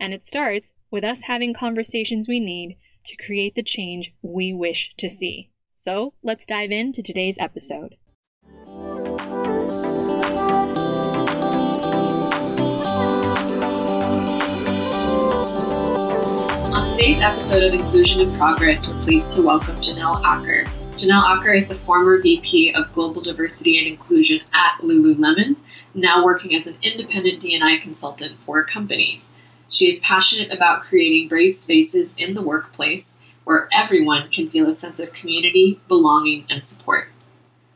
And it starts with us having conversations we need to create the change we wish to see. So let's dive into today's episode. On today's episode of Inclusion in Progress, we're pleased to welcome Janelle Acker. Janelle Acker is the former VP of Global Diversity and Inclusion at Lululemon, now working as an independent D&I consultant for companies. She is passionate about creating brave spaces in the workplace where everyone can feel a sense of community, belonging, and support.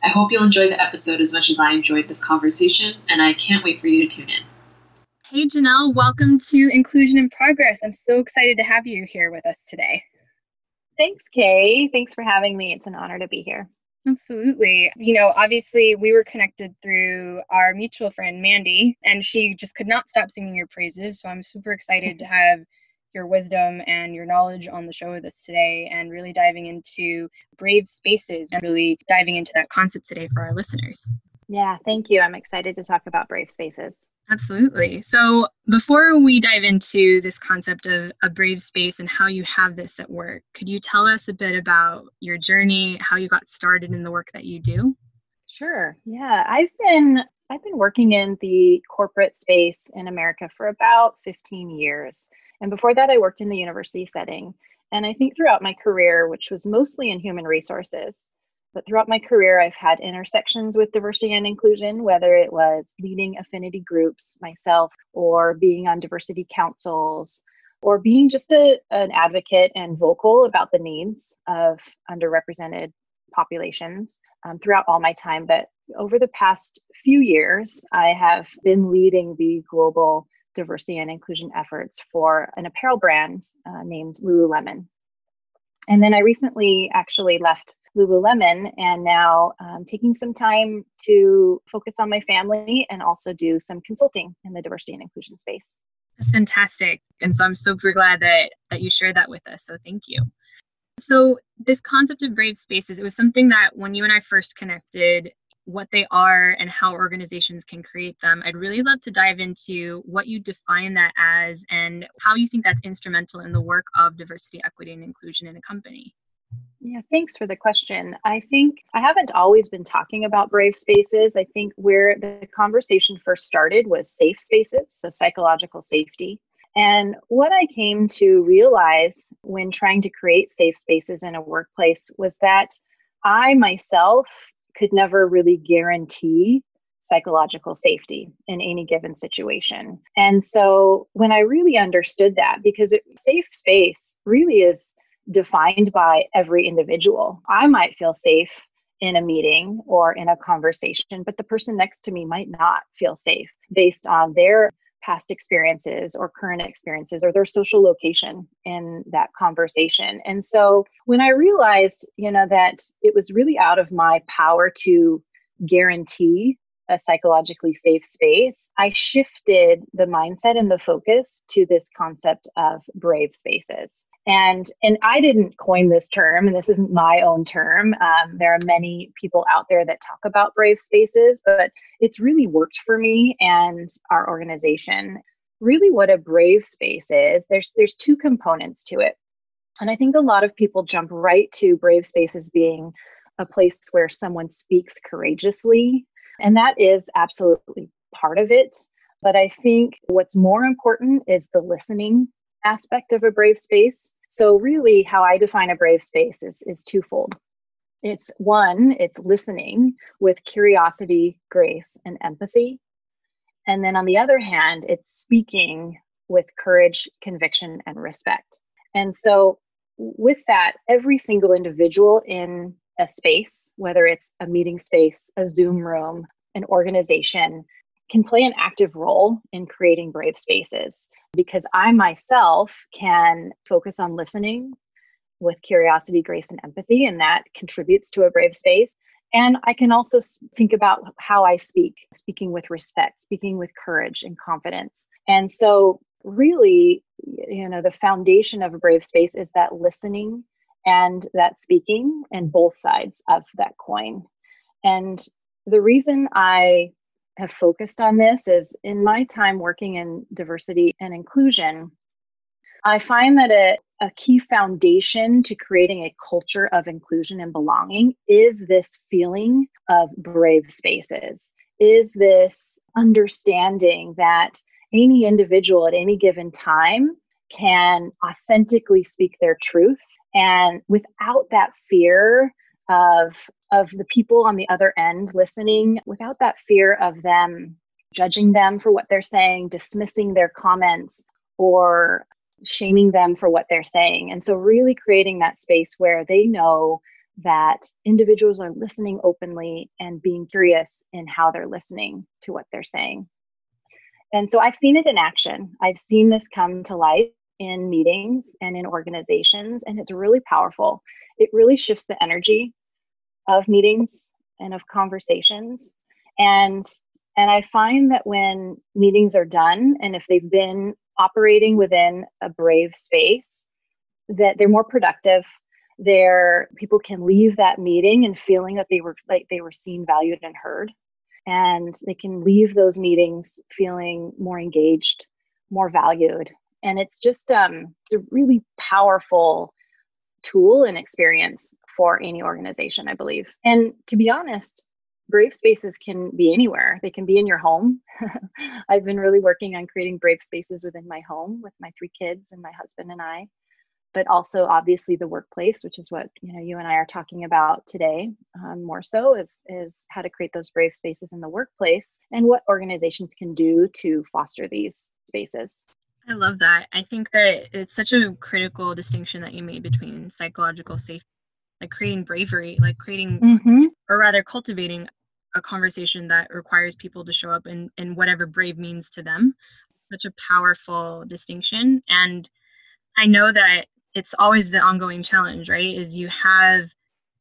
I hope you'll enjoy the episode as much as I enjoyed this conversation, and I can't wait for you to tune in. Hey, Janelle, welcome to Inclusion in Progress. I'm so excited to have you here with us today. Thanks, Kay. Thanks for having me. It's an honor to be here. Absolutely. You know, obviously, we were connected through our mutual friend, Mandy, and she just could not stop singing your praises. So I'm super excited to have your wisdom and your knowledge on the show with us today and really diving into brave spaces and really diving into that concept today for our listeners. Yeah, thank you. I'm excited to talk about brave spaces. Absolutely. So, before we dive into this concept of a brave space and how you have this at work, could you tell us a bit about your journey, how you got started in the work that you do? Sure. Yeah, I've been I've been working in the corporate space in America for about 15 years. And before that I worked in the university setting. And I think throughout my career, which was mostly in human resources, but throughout my career, I've had intersections with diversity and inclusion, whether it was leading affinity groups myself, or being on diversity councils, or being just a, an advocate and vocal about the needs of underrepresented populations um, throughout all my time. But over the past few years, I have been leading the global diversity and inclusion efforts for an apparel brand uh, named Lululemon. And then I recently actually left Lululemon and now um, taking some time to focus on my family and also do some consulting in the diversity and inclusion space. That's fantastic. And so I'm super glad that that you shared that with us. So thank you. So this concept of brave spaces, it was something that when you and I first connected, what they are and how organizations can create them. I'd really love to dive into what you define that as and how you think that's instrumental in the work of diversity, equity, and inclusion in a company. Yeah, thanks for the question. I think I haven't always been talking about brave spaces. I think where the conversation first started was safe spaces, so psychological safety. And what I came to realize when trying to create safe spaces in a workplace was that I myself could never really guarantee psychological safety in any given situation. And so when I really understood that, because it, safe space really is defined by every individual. I might feel safe in a meeting or in a conversation, but the person next to me might not feel safe based on their past experiences or current experiences or their social location in that conversation. And so when I realized, you know, that it was really out of my power to guarantee a psychologically safe space, I shifted the mindset and the focus to this concept of brave spaces. And and I didn't coin this term, and this isn't my own term. Um, there are many people out there that talk about brave spaces, but it's really worked for me and our organization. Really, what a brave space is, there's there's two components to it. And I think a lot of people jump right to brave spaces being a place where someone speaks courageously and that is absolutely part of it. But I think what's more important is the listening aspect of a brave space. So, really, how I define a brave space is, is twofold. It's one, it's listening with curiosity, grace, and empathy. And then on the other hand, it's speaking with courage, conviction, and respect. And so, with that, every single individual in a space, whether it's a meeting space, a Zoom room, an organization, can play an active role in creating brave spaces because I myself can focus on listening with curiosity, grace, and empathy, and that contributes to a brave space. And I can also think about how I speak, speaking with respect, speaking with courage and confidence. And so, really, you know, the foundation of a brave space is that listening and that speaking and both sides of that coin. And the reason I have focused on this is in my time working in diversity and inclusion, I find that a, a key foundation to creating a culture of inclusion and belonging is this feeling of brave spaces, is this understanding that any individual at any given time can authentically speak their truth and without that fear of of the people on the other end listening without that fear of them judging them for what they're saying dismissing their comments or shaming them for what they're saying. And so really creating that space where they know that individuals are listening openly and being curious in how they're listening to what they're saying. And so i've seen it in action. I've seen this come to life in meetings and in organizations and it's really powerful. It really shifts the energy of meetings and of conversations. And and i find that when meetings are done and if they've been operating within a brave space that they're more productive their people can leave that meeting and feeling that they were like they were seen valued and heard. And they can leave those meetings feeling more engaged more valued and it's just um it's a really powerful tool and experience for any organization, I believe. And to be honest, brave spaces can be anywhere. They can be in your home. I've been really working on creating brave spaces within my home with my three kids and my husband and I, but also obviously the workplace, which is what you know you and I are talking about today. Um, more so is is how to create those brave spaces in the workplace and what organizations can do to foster these spaces. I love that. I think that it's such a critical distinction that you made between psychological safety like creating bravery, like creating mm-hmm. or rather cultivating a conversation that requires people to show up in, in whatever brave means to them. Such a powerful distinction. And I know that it's always the ongoing challenge, right? Is you have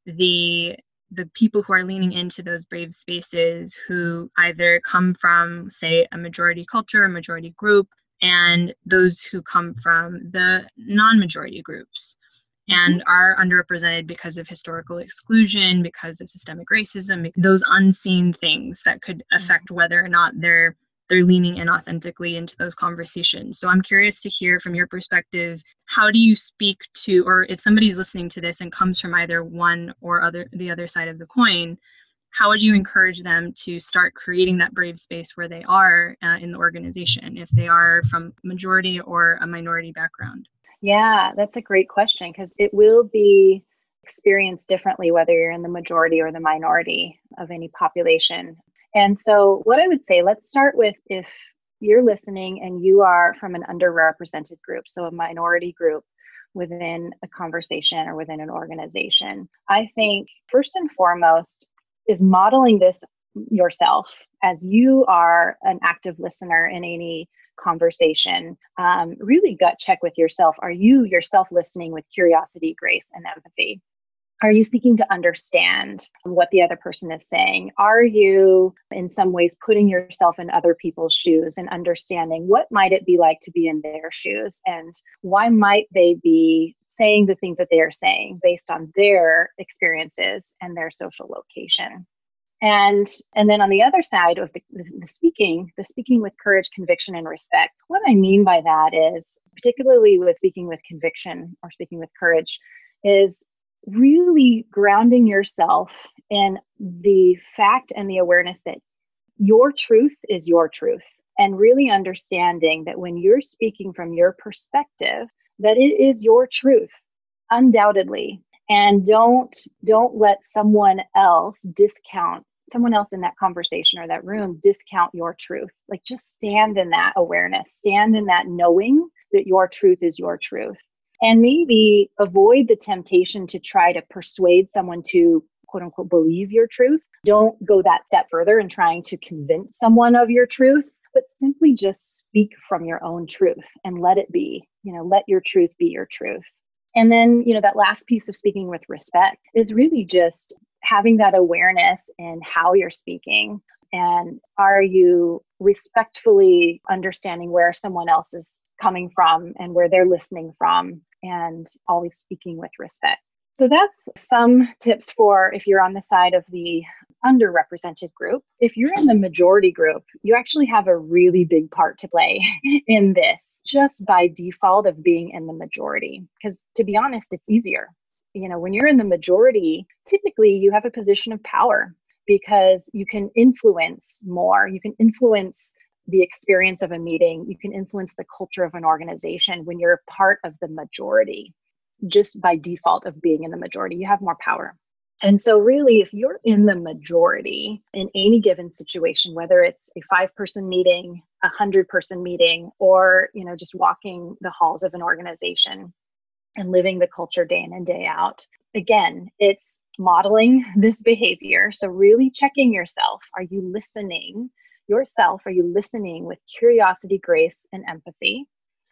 the the people who are leaning into those brave spaces who either come from say a majority culture a majority group and those who come from the non-majority groups and mm-hmm. are underrepresented because of historical exclusion, because of systemic racism, those unseen things that could mm-hmm. affect whether or not they're they're leaning in authentically into those conversations. So I'm curious to hear from your perspective, how do you speak to or if somebody's listening to this and comes from either one or other the other side of the coin, how would you encourage them to start creating that brave space where they are uh, in the organization if they are from majority or a minority background? Yeah, that's a great question because it will be experienced differently whether you're in the majority or the minority of any population. And so, what I would say, let's start with if you're listening and you are from an underrepresented group, so a minority group within a conversation or within an organization. I think first and foremost is modeling this yourself as you are an active listener in any conversation, um, really gut check with yourself. Are you yourself listening with curiosity, grace, and empathy? Are you seeking to understand what the other person is saying? Are you, in some ways, putting yourself in other people's shoes and understanding what might it be like to be in their shoes and why might they be saying the things that they are saying based on their experiences and their social location? and and then on the other side of the, the, the, speaking the speaking with courage conviction and respect what i mean by that is particularly with speaking with conviction or speaking with courage is really grounding yourself in the fact and the awareness that your truth is your truth and really understanding that when you're speaking from your perspective that it is your truth undoubtedly. And don't don't let someone else discount someone else in that conversation or that room discount your truth. Like just stand in that awareness stand in that knowing that your truth is your truth. And maybe avoid the temptation to try to persuade someone to quote unquote believe your truth. Don't go that step further in trying to convince someone of your truth but simply just speak from your own truth and let it be you know let your truth be your truth and then, you know, that last piece of speaking with respect is really just having that awareness in how you're speaking. And are you respectfully understanding where someone else is coming from and where they're listening from, and always speaking with respect? So that's some tips for if you're on the side of the underrepresented group. If you're in the majority group, you actually have a really big part to play in this just by default of being in the majority. Because to be honest, it's easier. You know, when you're in the majority, typically you have a position of power because you can influence more. You can influence the experience of a meeting. You can influence the culture of an organization when you're part of the majority, just by default of being in the majority. You have more power. And so, really, if you're in the majority in any given situation, whether it's a five person meeting, a hundred person meeting, or you know, just walking the halls of an organization and living the culture day in and day out, again, it's modeling this behavior. So, really checking yourself: Are you listening yourself? Are you listening with curiosity, grace, and empathy?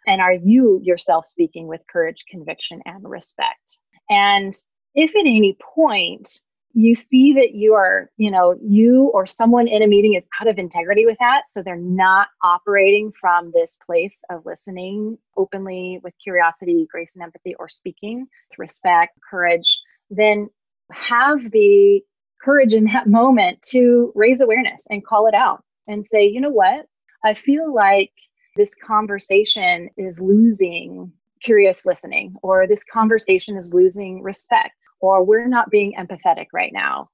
And are you yourself speaking with courage, conviction, and respect? And if at any point you see that you are, you know, you or someone in a meeting is out of integrity with that, so they're not operating from this place of listening openly with curiosity, grace, and empathy, or speaking with respect, courage, then have the courage in that moment to raise awareness and call it out and say, you know what? I feel like this conversation is losing curious listening, or this conversation is losing respect or we're not being empathetic right now.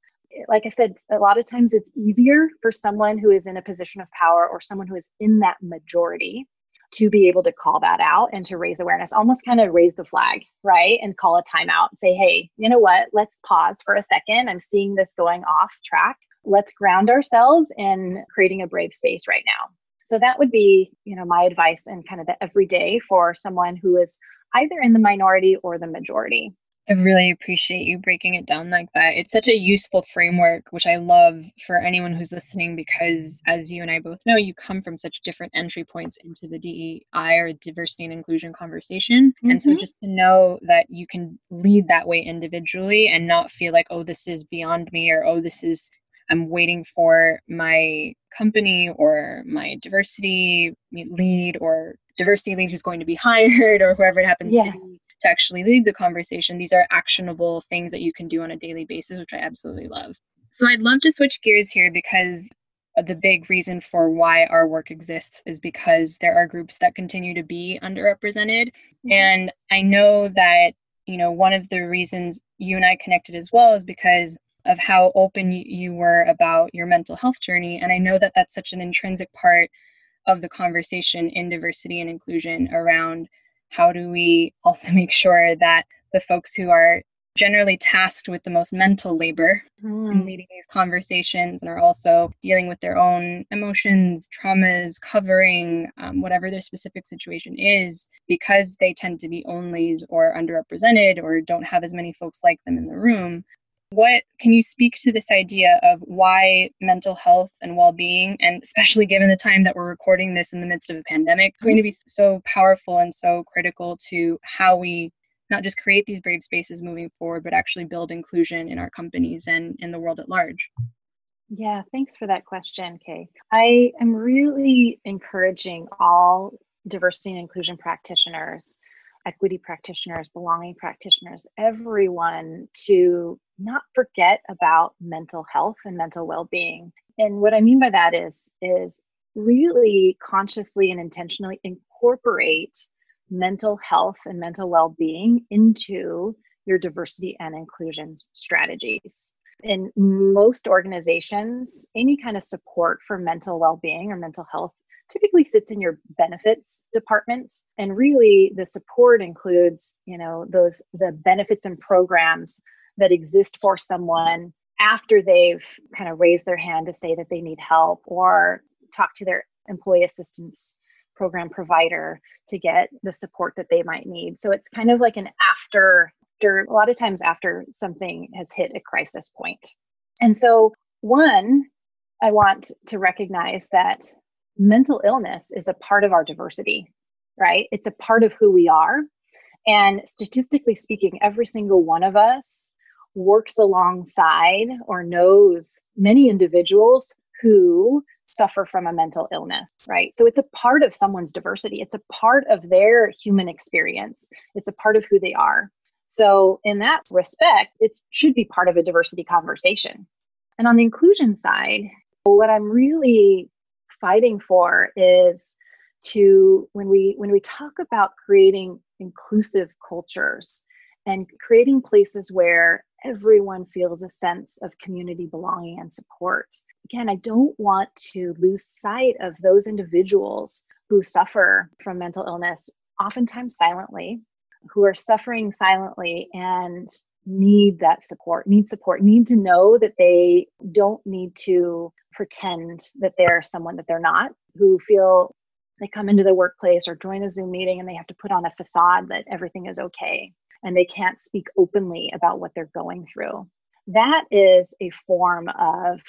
Like I said, a lot of times it's easier for someone who is in a position of power or someone who is in that majority to be able to call that out and to raise awareness, almost kind of raise the flag, right? And call a timeout and say, hey, you know what? Let's pause for a second. I'm seeing this going off track. Let's ground ourselves in creating a brave space right now. So that would be, you know, my advice and kind of the everyday for someone who is either in the minority or the majority. I really appreciate you breaking it down like that. It's such a useful framework, which I love for anyone who's listening because, as you and I both know, you come from such different entry points into the DEI or diversity and inclusion conversation. Mm-hmm. And so, mm-hmm. just to know that you can lead that way individually and not feel like, oh, this is beyond me or, oh, this is, I'm waiting for my company or my diversity lead or diversity lead who's going to be hired or whoever it happens yeah. to be to actually lead the conversation. These are actionable things that you can do on a daily basis, which I absolutely love. So I'd love to switch gears here because the big reason for why our work exists is because there are groups that continue to be underrepresented. Mm-hmm. And I know that, you know, one of the reasons you and I connected as well is because of how open you were about your mental health journey. And I know that that's such an intrinsic part of the conversation in diversity and inclusion around how do we also make sure that the folks who are generally tasked with the most mental labor mm. in leading these conversations and are also dealing with their own emotions, traumas, covering um, whatever their specific situation is, because they tend to be onlys or underrepresented or don't have as many folks like them in the room, what can you speak to this idea of why mental health and well-being, and especially given the time that we're recording this in the midst of a pandemic, mm-hmm. going to be so powerful and so critical to how we not just create these brave spaces moving forward, but actually build inclusion in our companies and in the world at large? Yeah, thanks for that question, Kay. I am really encouraging all diversity and inclusion practitioners equity practitioners, belonging practitioners, everyone to not forget about mental health and mental well-being. And what I mean by that is is really consciously and intentionally incorporate mental health and mental well-being into your diversity and inclusion strategies. In most organizations, any kind of support for mental well-being or mental health typically sits in your benefits department. And really the support includes you know those the benefits and programs that exist for someone after they've kind of raised their hand to say that they need help or talk to their employee assistance program provider to get the support that they might need. So it's kind of like an after after a lot of times after something has hit a crisis point. And so one i want to recognize that mental illness is a part of our diversity, right? It's a part of who we are. And statistically speaking, every single one of us works alongside or knows many individuals who suffer from a mental illness, right? So it's a part of someone's diversity. It's a part of their human experience. It's a part of who they are. So in that respect, it should be part of a diversity conversation. And on the inclusion side, what I'm really fighting for is to when we when we talk about creating inclusive cultures and creating places where everyone feels a sense of community belonging and support again i don't want to lose sight of those individuals who suffer from mental illness oftentimes silently who are suffering silently and need that support need support need to know that they don't need to pretend that they're someone that they're not, who feel they come into the workplace or join a Zoom meeting and they have to put on a facade that everything is okay and they can't speak openly about what they're going through. That is a form of,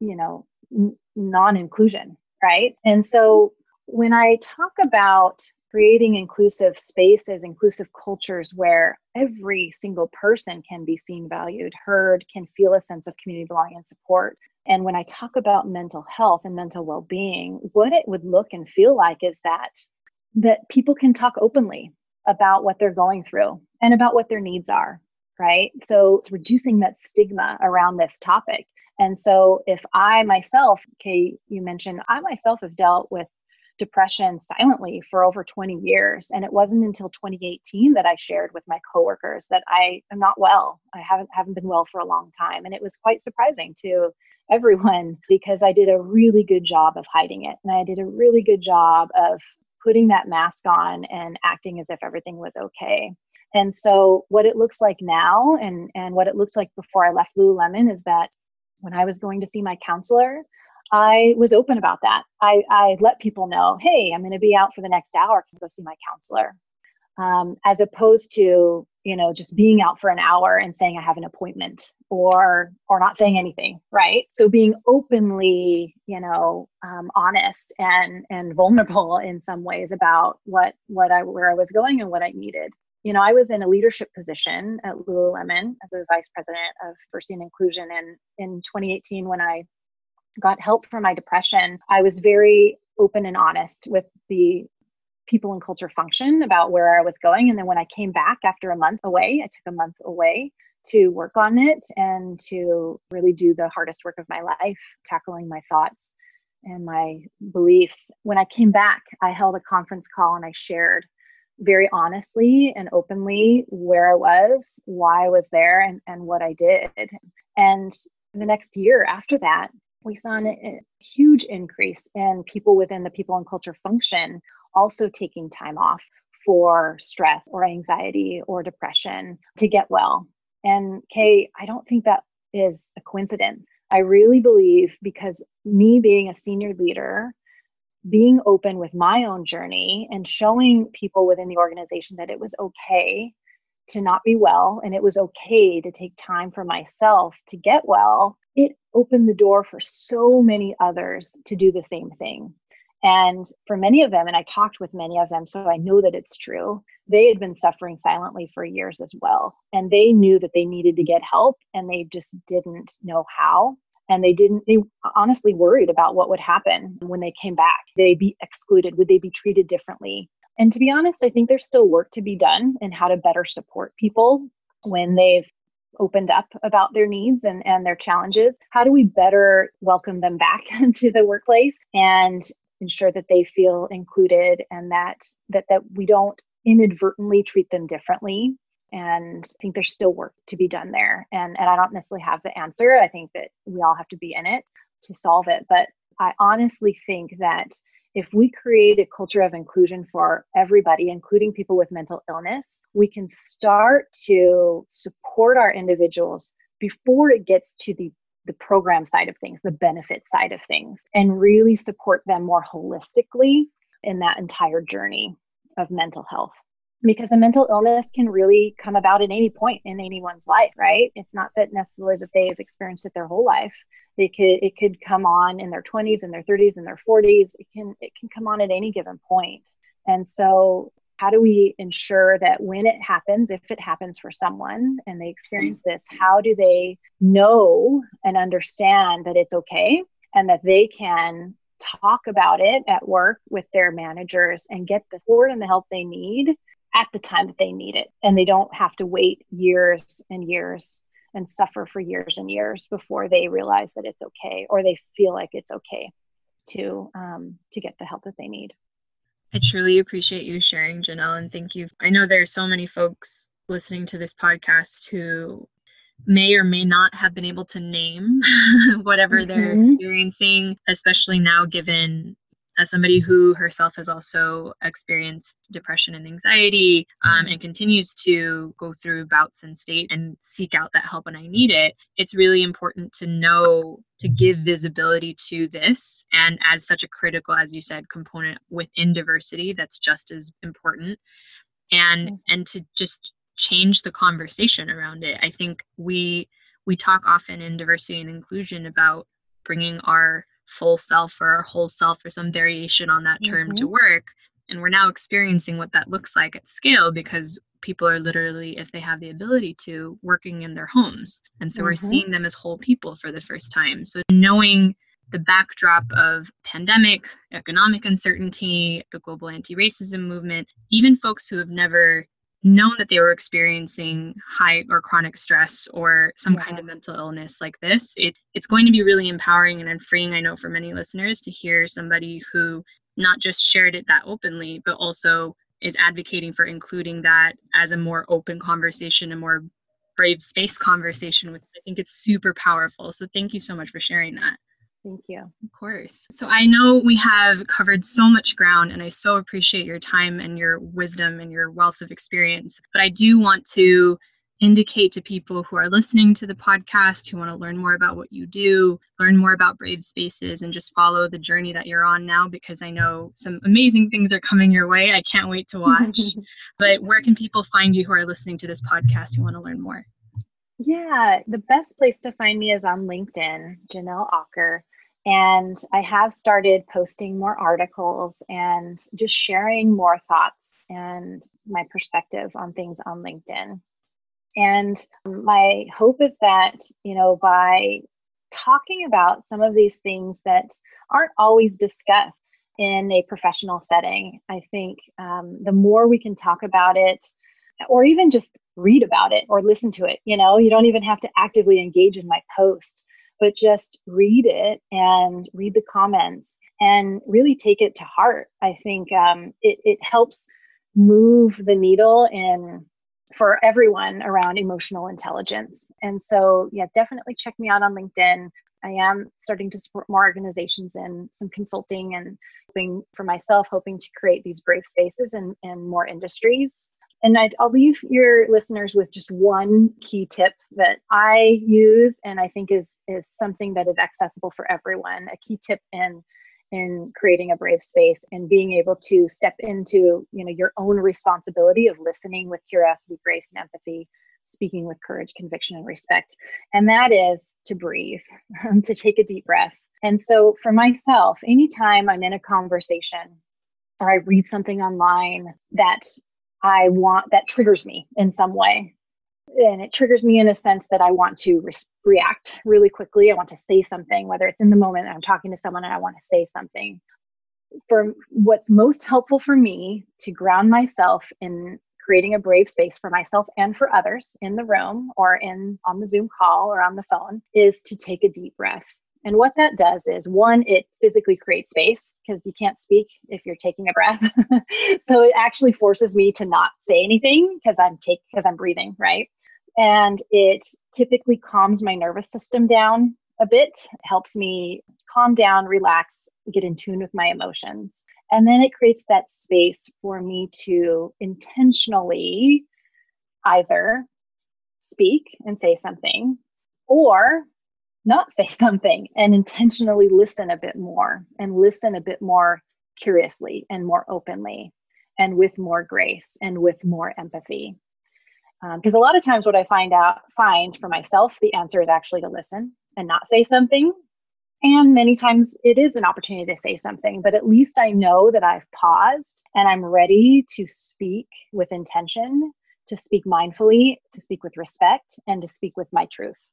you know, n- non inclusion, right? And so when I talk about creating inclusive spaces, inclusive cultures where every single person can be seen, valued, heard, can feel a sense of community belonging and support, and when I talk about mental health and mental well-being, what it would look and feel like is that that people can talk openly about what they're going through and about what their needs are, right? So it's reducing that stigma around this topic. And so if I myself, Kay, you mentioned I myself have dealt with depression silently for over 20 years. And it wasn't until 2018 that I shared with my coworkers that I am not well. I haven't haven't been well for a long time. And it was quite surprising to everyone because I did a really good job of hiding it. And I did a really good job of putting that mask on and acting as if everything was okay. And so what it looks like now and and what it looked like before I left Lululemon is that when I was going to see my counselor, I was open about that. I, I let people know, hey, I'm going to be out for the next hour. Can go see my counselor? Um, as opposed to you know just being out for an hour and saying I have an appointment or or not saying anything, right? So being openly, you know, um, honest and and vulnerable in some ways about what what I where I was going and what I needed you know, I was in a leadership position at Lululemon as a vice president of diversity and inclusion. And in 2018, when I got help for my depression, I was very open and honest with the people and culture function about where I was going. And then when I came back after a month away, I took a month away to work on it and to really do the hardest work of my life, tackling my thoughts and my beliefs. When I came back, I held a conference call and I shared very honestly and openly where I was, why I was there, and, and what I did. And the next year after that, we saw a huge increase in people within the people and culture function also taking time off for stress or anxiety or depression to get well. And Kay, I don't think that is a coincidence. I really believe because me being a senior leader, being open with my own journey and showing people within the organization that it was okay to not be well and it was okay to take time for myself to get well it opened the door for so many others to do the same thing. And for many of them, and I talked with many of them, so I know that it's true, they had been suffering silently for years as well. And they knew that they needed to get help and they just didn't know how. And they didn't, they honestly worried about what would happen when they came back. They be excluded? Would they be treated differently? And to be honest, I think there's still work to be done in how to better support people when they've opened up about their needs and, and their challenges how do we better welcome them back into the workplace and ensure that they feel included and that that that we don't inadvertently treat them differently? And i think there's still work to be done there. And and i don't necessarily have the answer. I think that we all have to be in it to solve it. But i honestly think that if we create a culture of inclusion for everybody, including people with mental illness, we can start to support our individuals before it gets to the the program side of things, the benefit side of things, and really support them more holistically in that entire journey of mental health. Because a mental illness can really come about at any point in anyone's life right? It's not that necessarily that they've experienced it their whole life they could it could come on in their 20s and their 30s and their 40s it can it can come on at any given point and so how do we ensure that when it happens if it happens for someone and they experience this how do they know and understand that it's okay and that they can talk about it at work with their managers and get the support and the help they need at the time that they need it. And they don't have to wait years and years and suffer for years and years before they realize that it's okay or they feel like it's okay to um, to get the help that they need. I truly appreciate you sharing, Janelle, and thank you. I know there are so many folks listening to this podcast who may or may not have been able to name whatever mm-hmm. they're experiencing, especially now given as somebody who herself has also experienced depression and anxiety um, and continues to go through bouts and state and seek out that help when I need it, it's really important to know to give visibility to this. And as such a critical, as you said, component within diversity, that's just as important. And mm-hmm. and to just change the conversation around it. I think we we talk often in diversity and inclusion about bringing our full self or our whole self or some variation on that term mm-hmm. to work and we're now experiencing what that looks like at scale because people are literally if they have the ability to working in their homes and so mm-hmm. we're seeing them as whole people for the first time so knowing the backdrop of pandemic economic uncertainty the global anti-racism movement even folks who have never known that they were experiencing high or chronic stress or some yeah. kind of mental illness like this, it, it's going to be really empowering and freeing, I know, for many listeners to hear somebody who not just shared it that openly, but also is advocating for including that as a more open conversation, a more brave space conversation with I think it's super powerful. So thank you so much for sharing that. Thank you. Of course. So I know we have covered so much ground, and I so appreciate your time and your wisdom and your wealth of experience. But I do want to indicate to people who are listening to the podcast who want to learn more about what you do, learn more about Brave Spaces, and just follow the journey that you're on now because I know some amazing things are coming your way. I can't wait to watch. but where can people find you who are listening to this podcast who want to learn more? Yeah, the best place to find me is on LinkedIn, Janelle Ocker. And I have started posting more articles and just sharing more thoughts and my perspective on things on LinkedIn. And my hope is that, you know, by talking about some of these things that aren't always discussed in a professional setting, I think um, the more we can talk about it, or even just read about it or listen to it, you know, you don't even have to actively engage in my post but just read it and read the comments and really take it to heart. I think um, it, it helps move the needle in for everyone around emotional intelligence. And so, yeah, definitely check me out on LinkedIn. I am starting to support more organizations in some consulting and hoping for myself, hoping to create these brave spaces in, in more industries and i will leave your listeners with just one key tip that I use and I think is is something that is accessible for everyone. A key tip in in creating a brave space and being able to step into you know your own responsibility of listening with curiosity, grace, and empathy, speaking with courage, conviction, and respect. And that is to breathe, um, to take a deep breath. And so for myself, anytime I'm in a conversation or I read something online that I want that triggers me in some way. And it triggers me in a sense that I want to re- react really quickly. I want to say something, whether it's in the moment I'm talking to someone and I want to say something. For what's most helpful for me to ground myself in creating a brave space for myself and for others in the room or in on the Zoom call or on the phone is to take a deep breath and what that does is one, it physically creates space because you can't speak if you're taking a breath. so it actually forces me to not say anything because I'm take because I'm breathing, right? And it typically calms my nervous system down a bit, helps me calm down, relax, get in tune with my emotions. And then it creates that space for me to intentionally either speak and say something or not say something and intentionally listen a bit more and listen a bit more curiously and more openly and with more grace and with more empathy. Because um, a lot of times what i find out find for myself the answer is actually to listen and not say something. And many times it is an opportunity to say something but at least i know that i've paused and i'm ready to speak with intention to speak mindfully to speak with respect and to speak with my truth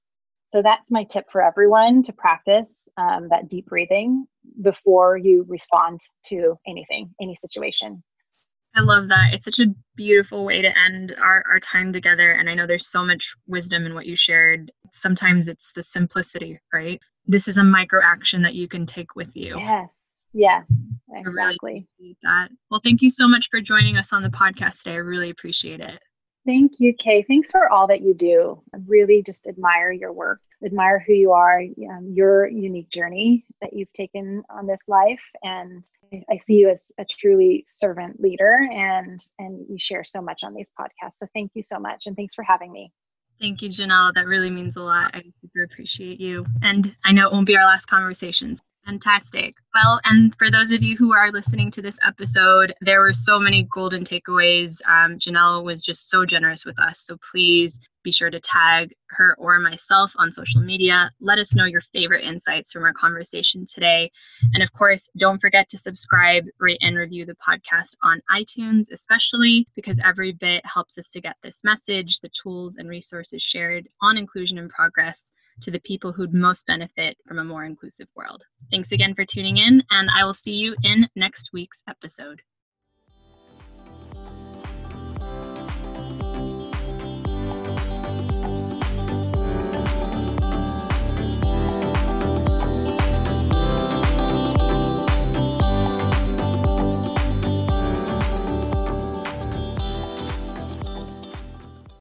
so that's my tip for everyone to practice um, that deep breathing before you respond to anything any situation I love that. It's such a beautiful way to end our, our time together. And I know there's so much wisdom in what you shared. Sometimes it's the simplicity, right? This is a micro action that you can take with you. Yes. Yeah. Exactly. Really that. Well, thank you so much for joining us on the podcast today. I really appreciate it. Thank you, Kay. Thanks for all that you do. I really just admire your work, admire who you are, um, your unique journey that you've taken on this life. And I see you as a truly servant leader and, and you share so much on these podcasts. So thank you so much. And thanks for having me. Thank you, Janelle. That really means a lot. I super appreciate you. And I know it won't be our last conversation. Fantastic. Well, and for those of you who are listening to this episode, there were so many golden takeaways. Um, Janelle was just so generous with us. So please be sure to tag her or myself on social media. Let us know your favorite insights from our conversation today. And of course, don't forget to subscribe, rate, and review the podcast on iTunes, especially because every bit helps us to get this message, the tools and resources shared on Inclusion in Progress to the people who'd most benefit from a more inclusive world. Thanks again for tuning in, and I will see you in next week's episode.